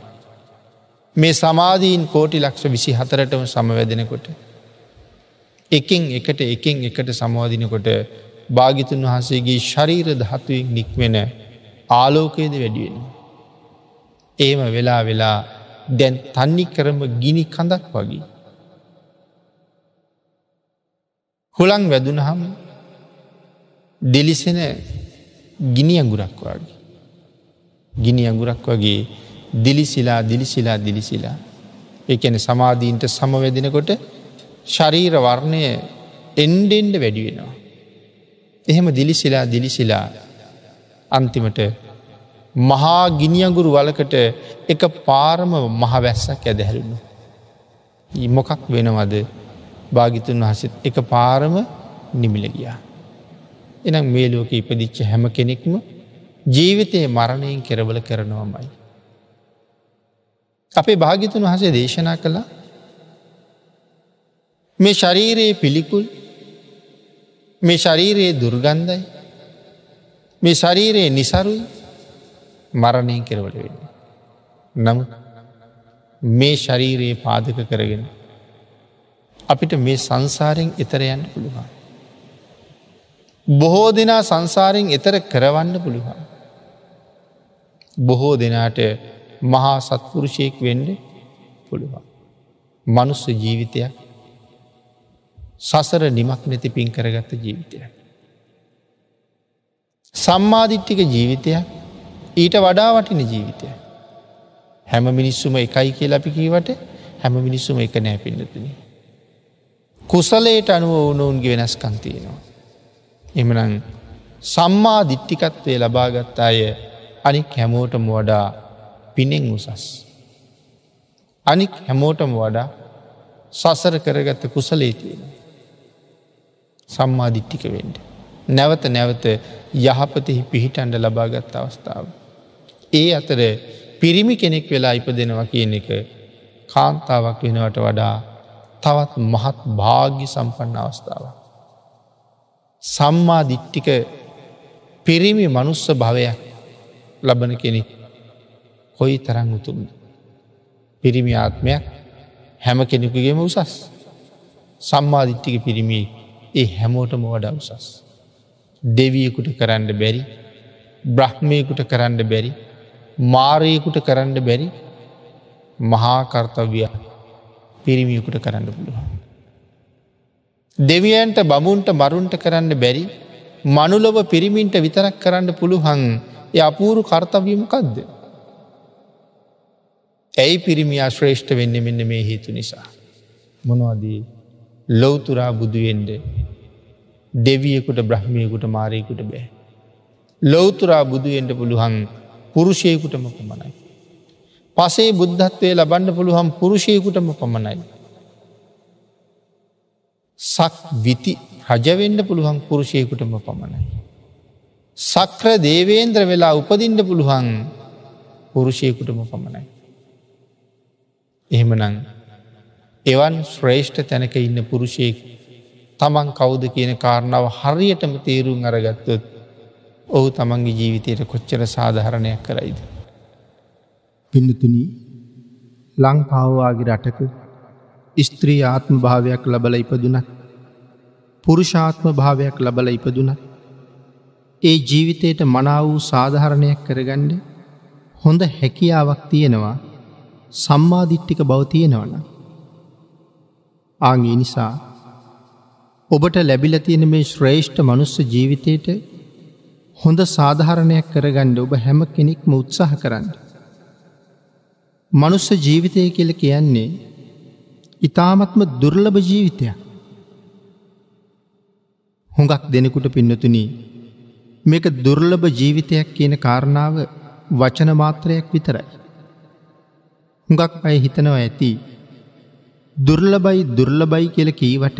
මේ සමාධීන් කෝටි ලක්ෂ විසි හතරටම සමවැදෙනකොට. එකින් එකට එකින් එකට සමවාදිනකොට භාගිතුන් වහන්සේගේ ශරීර දහත්තුවෙන් නික්වෙන ආලෝකයේද වැඩියෙන. ඒම වෙලා වෙලා දැන් තන්නි කරම ගිනි කඳක් වගේ. හුළං වැදුනහම දෙලිසෙන ගිනි අගුරක් වගේ. ගිනි අගුරක් වගේ දිලිසිලා දිලිසිලා දිලිසිලා. එකන සමාධීන්ට සමවැදිනකොට ශරීර වර්ණය එන්ඩෙන්ඩ වැඩි වෙනවා. එහෙම දිලිසිලා දිලිසිලා අන්තිමට මහා ගිනියගුරු වලකට එක පාරම මහවැස්සක් ඇදහැරුණු. මොකක් වෙනවද භාගිතුන් වහසත් එක පාරම නිමිල ගියා. එනම් මේ ලෝක ඉපදිච්ච හැම කෙනෙක්ම ජීවිතයේ මරණයෙන් කෙරවල කරනවමයි. අපේ භාගිතුන් වහසේ දේශනා කළා මේ ශරීරයේ පිළිකුල් මේ ශරීරයේ දුර්ගන්ධයි මේ ශරීරයේ නිසරුයි මරණයෙන් කෙරවල වෙන්න. නමු මේ ශරීරයේ පාදක කරගෙන අපිට මේ සංසාරයෙන් එතරයන්න පුළුවන්. බොහෝ දෙනා සංසාරයෙන් එතර කරවන්න පුළුවන්. බොහෝ දෙනාට මහා සත්පුරුෂයෙක් වෙන්ඩ පුළුවන්. මනුස්ස ජීවිතයක් සසර නිමක් නැති පින් කරගත්ත ජීවිතය. සම්මාධිට්ටික ජීවිතයක් ඊට වඩා වටින ජීවිතය. හැම මිනිස්සුම එකයි කිය අපි කීවට හැම මිනිස්සුම එක නෑ පින්නතුනි. කුසලයට අනුව ඕනවුන්ගේ වෙනස්කන්තියනවා. එමනං සම්මා දිට්ටිකත්වය ලබාගත් අය අනික් හැමෝටම වඩා පිනෙන් උසස්. අනික් හැමෝටම වඩා සසර කරගත්ත කුසලේතියෙන. සම්මාධිට්ටික වෙන්ඩ. නැවත නැවත යහපතෙහි පිහිටන්ඩ ලබාගත් අවස්ථාව. ඒ අතර පිරිමි කෙනෙක් වෙලා ඉපදෙනවා කියන එක කාන්තාවක් වෙනවට වඩා තවත් මහත් භාග්‍ය සම්පන්න අවස්ථාවක්. සම්මා දිට්ටික පිරිමි මනුස්ස භවයක් ලබන කෙනෙක් කොයි තරං උතුම්ද. පිරිමි ආත්මයක් හැම කෙනෙකුගේම උසස්. සම්මාධිට්ටික පිරිමි ඒ හැමෝටම වඩා උසස්. දෙවියකුට කරන්න බැරි බ්‍රහ්මයකුට කරන්න බැරි මාරයකුට කරන්න බැරි මහාකර්තව්‍ය පිරිමියකුට කරන්න පුළුවන්. දෙවියන්ට බමුන්ට මරුන්ට කරන්න බැරි මනුලොව පිරිමින්ට විතරක් කරන්න පුළුවන් ය අපූරු කර්තවීමකක්ද. ඇයි පිරිමියා ශ්‍රේෂ්ඨ වෙන්න මෙන්න මේ හේතු නිසා. මොනවදී ලොවතුරා බුදුුවෙන්ඩ දෙවියකුට බ්‍රහ්මියකුට මාරයකුට බෑ. ලොවතුරා බුදුුවෙන්ට පුළුවන් පුරුෂයකුටම පමණයි. පසේ බුද්ධත්වය ලබන්න පුළුවන් පුරුෂයකුටම පමණයි. සක් විති රජවෙන්ඩ පුළුවන් පුරුෂයකුටම පමණයි. සක්‍ර දේවේන්ද්‍ර වෙලා උපදින්ට පුළුවන් පුරුෂයකුටම පමණයි. එහෙමනං එවන් ශ්‍රේෂ්ඨ තැනක ඉන්න පුරුෂයෙක් තමන් කවුද කියන කාරණාව හරියටම තේරුම් අරගත්තොත් ඔහු තමන්ගේ ජීවිතයට කොච්චර සාධහරණයක් කරයිද. පින්නතුන ලංකාවවාගේ රටක ස්ත්‍රී ආත්ම භාවයක් ලබල ඉපදුනත් පුරුෂාත්ම භාවයක් ලබල ඉපදුනත් ඒ ජීවිතයට මනා වූ සාධහරණයක් කරගණ්ඩ හොඳ හැකියාවක් තියෙනවා සම්මාධිට්ටික බව තියෙනවන. ආගේ නිසා ඔබට ලැබිල තියෙන මේ ශ්‍රේෂ්ඨ මනුස්ස ජීවිතයට හොඳ සාධහරණයක් කරගණ්ඩ ඔබ හැම කෙනෙක්ම උත්සාහ කරන්න. මනුස්ස ජීවිතය කියල කියන්නේ ඉතාමත්ම දුර්ලභ ජීවිතයක්. හොඟක් දෙනෙකුට පින්නතුනී මේක දුර්ලභ ජීවිතයක් කියන කාරණාව වචන මාත්‍රයක් විතරයි. හුඟක් අය හිතනවා ඇති දුර්ලබයි දුර්ලබයි කියල කීවට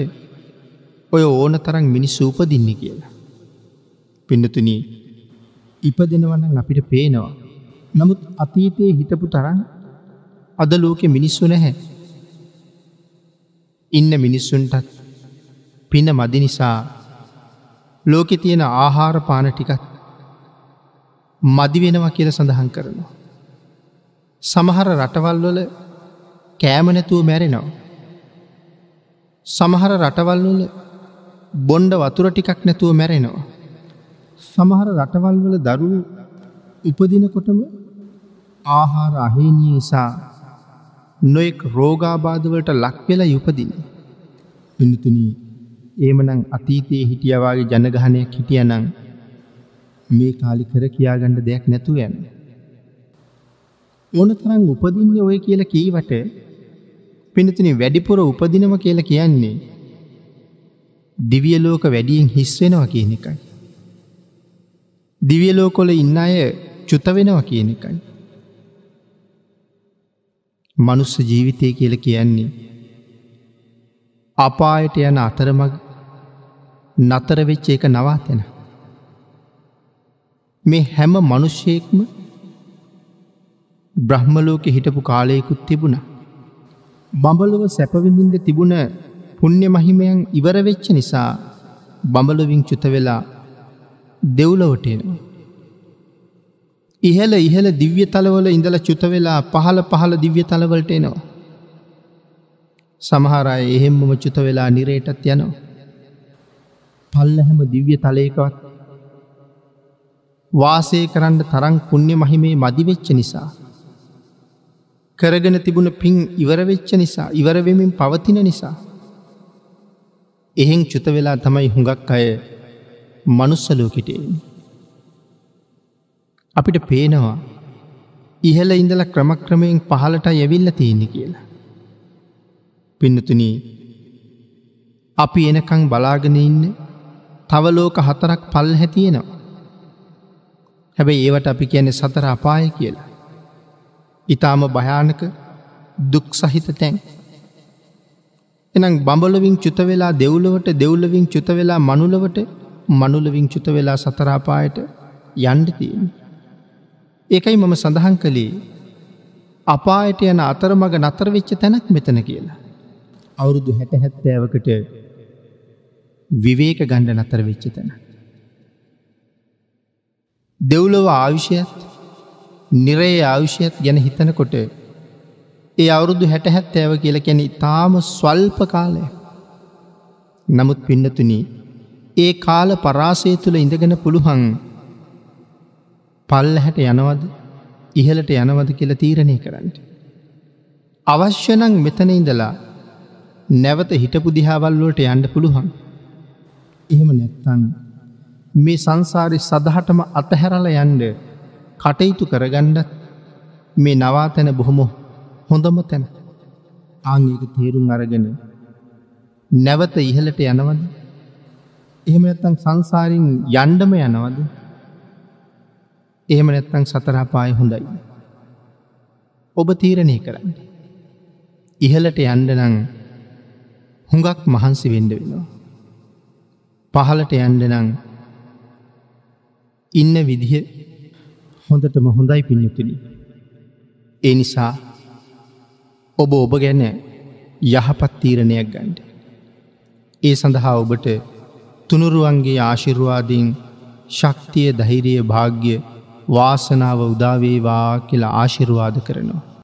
ඔය ඕන තරන් මිනිස්සු උපදින්න කියලා. පින්නතුන ඉපදෙනවන්න අපිට පේනවා. නමුත් අතීතයේ හිටපු තරන් අද ලෝකෙ මිනිස්සු නැහැ. ඉන්න මිනිස්සුන්ටත් පින මදි නිසා ලෝකෙ තියෙන ආහාර පාන ටිකත් මදි වෙනවා කියල සඳහන් කරනවා. සමහර රටවල්වල කෑමනැතුව මැරෙනවා. සමහර රටවල්වල බොන්්ඩ වතුර ටිකක් නැතුව මැරෙනවා. සමහර රටවල්වල දරුණු උපදිනකොටම ආහාර අහේනී නිසා නොෙක් රෝගාබාධවලට ලක්වෙලා යුපදින. පිනතුනී ඒමනං අතීතයේ හිටියවාගේ ජනගහනයක් හිටියනං මේ කාලි කර කියාගණ්ඩ දෙයක් නැතු යන්න. ඕන තරම් උපදින්න ඔය කියල කීවට පිනතින වැඩිපුර උපදිනම කියල කියන්නේ දිවියලෝක වැඩියෙන් හිස්වෙනවා කියන එකයි. දිවියලෝකොල ඉන්න අය චුත වෙනවා කියන එකයි. මනුස්ස ජීවිතය කියල කියන්නේ අපායට යන අතරමග නතර වෙච්ච එක නවාතෙන. මේ හැම මනුෂ්‍යයෙක්ම බ්‍රහ්මලෝක හිටපු කාලයකුත් තිබුණ. බඹලොව සැපවිඳින්ට තිබුණ පුුණ්‍ය මහිමයන් ඉවරවෙච්ච නිසා බඹලොවින් චුත වෙලා දෙව්ලොවටෙනවා. ඉහල ඉහල දිව්‍ය තලවල ඉඳල චුත වෙලා පහල පහල දිව්‍ය තලවලට එනවා. සමහරය එහෙම්මම චුත වෙලා නිරේටත් යනවා. පල්ලහැම දිව්‍ය තලයකවත් වාසය කරන්න තරං පුුණ්‍ය මහිමේ මදිවෙච්ච නිසා. කරගෙන තිබුණ පින් ඉවරවෙච්ච නිසා ඉවරවෙමින් පවතින නිසා. එහෙන් චුත වෙලා තමයි හුඟක් අය මනුස්සලෝකිටේ. අපිට පේනවා ඉහල ඉඳල ක්‍රමක්‍රමයෙන් පහලට යැවිල්ල තියෙන්නේ කියලා. පින්නතුනී අපි එනකං බලාගෙන ඉන්න තවලෝක හතරක් පල් හැතියෙනවා. හැබැයි ඒවට අපි කියන සතර අපාය කියලා. ඉතාම භයානක දුක් සහිත තැන්. එනම් බඹලවින් චුත වෙලා දෙව්ලවට දෙව්ලවින් චුත වෙලා මනුලවට මනුලවින් චුත වෙලා සතරාපායට යන්ඩතියෙන්. ඒකයි මම සඳහන් කළේ අපායට යන අතරමඟ නතර වෙච්ච තැනක් මෙතන කියලා. අවුරුදු හැට හැත්තෑවකට විවේක ගණ්ඩ නතර වෙච්ච තැන. දෙව්ලොව ආවිෂයත් නිරේ ආවිෂයත් ගැන හිතනකොට ඒ අවුරුදු හැට හැත්තෑව කියල කැන තාම ස්වල්ප කාලය. නමුත් පින්නතුනී ඒ කාල පරාසය තුළ ඉඳගෙන පුළුහන් පල්ල හැට යනවද ඉහලට යනවද කියල තීරණය කරන්න. අවශ්‍යනං මෙතන ඉඳලා නැවත හිටපු දිහාවල්ලෝට යන්ඩ පුළුවන්. එහෙම නැත්තන් මේ සංසාරි සදහටම අතහැරල යන්ඩ කටයුතු කරගණ්ඩ මේ නවාතැන බොහොම හොඳම තැන ආංගික තේරුම් අරගෙන නැවත ඉහලට යනවද එහෙම නැත්තං සංසාරින් යන්ඩම යනවද එහෙම නැත්තං සතරාපාය හොඳයි ඔබ තීරණය කරන්න ඉහලට යන්ඩනං හුඟක් මහන්සි වෙන්ඩ වෙනවා පහලට යන්ඩනං ඉන්න විදිහ හොඳටම හොඳයි පින්නතුනි. ඒ නිසා ඔබ ඔබ ගැන යහපත් තීරණයක් ගන්ඩ. ඒ සඳහා ඔබට තුනුරුවන්ගේ ආශිර්වාදීන් ශක්තිය දහිරිය භාග්‍ය වාසනාව උදාවේවා කියලා ආශිර්වාද කරනවා.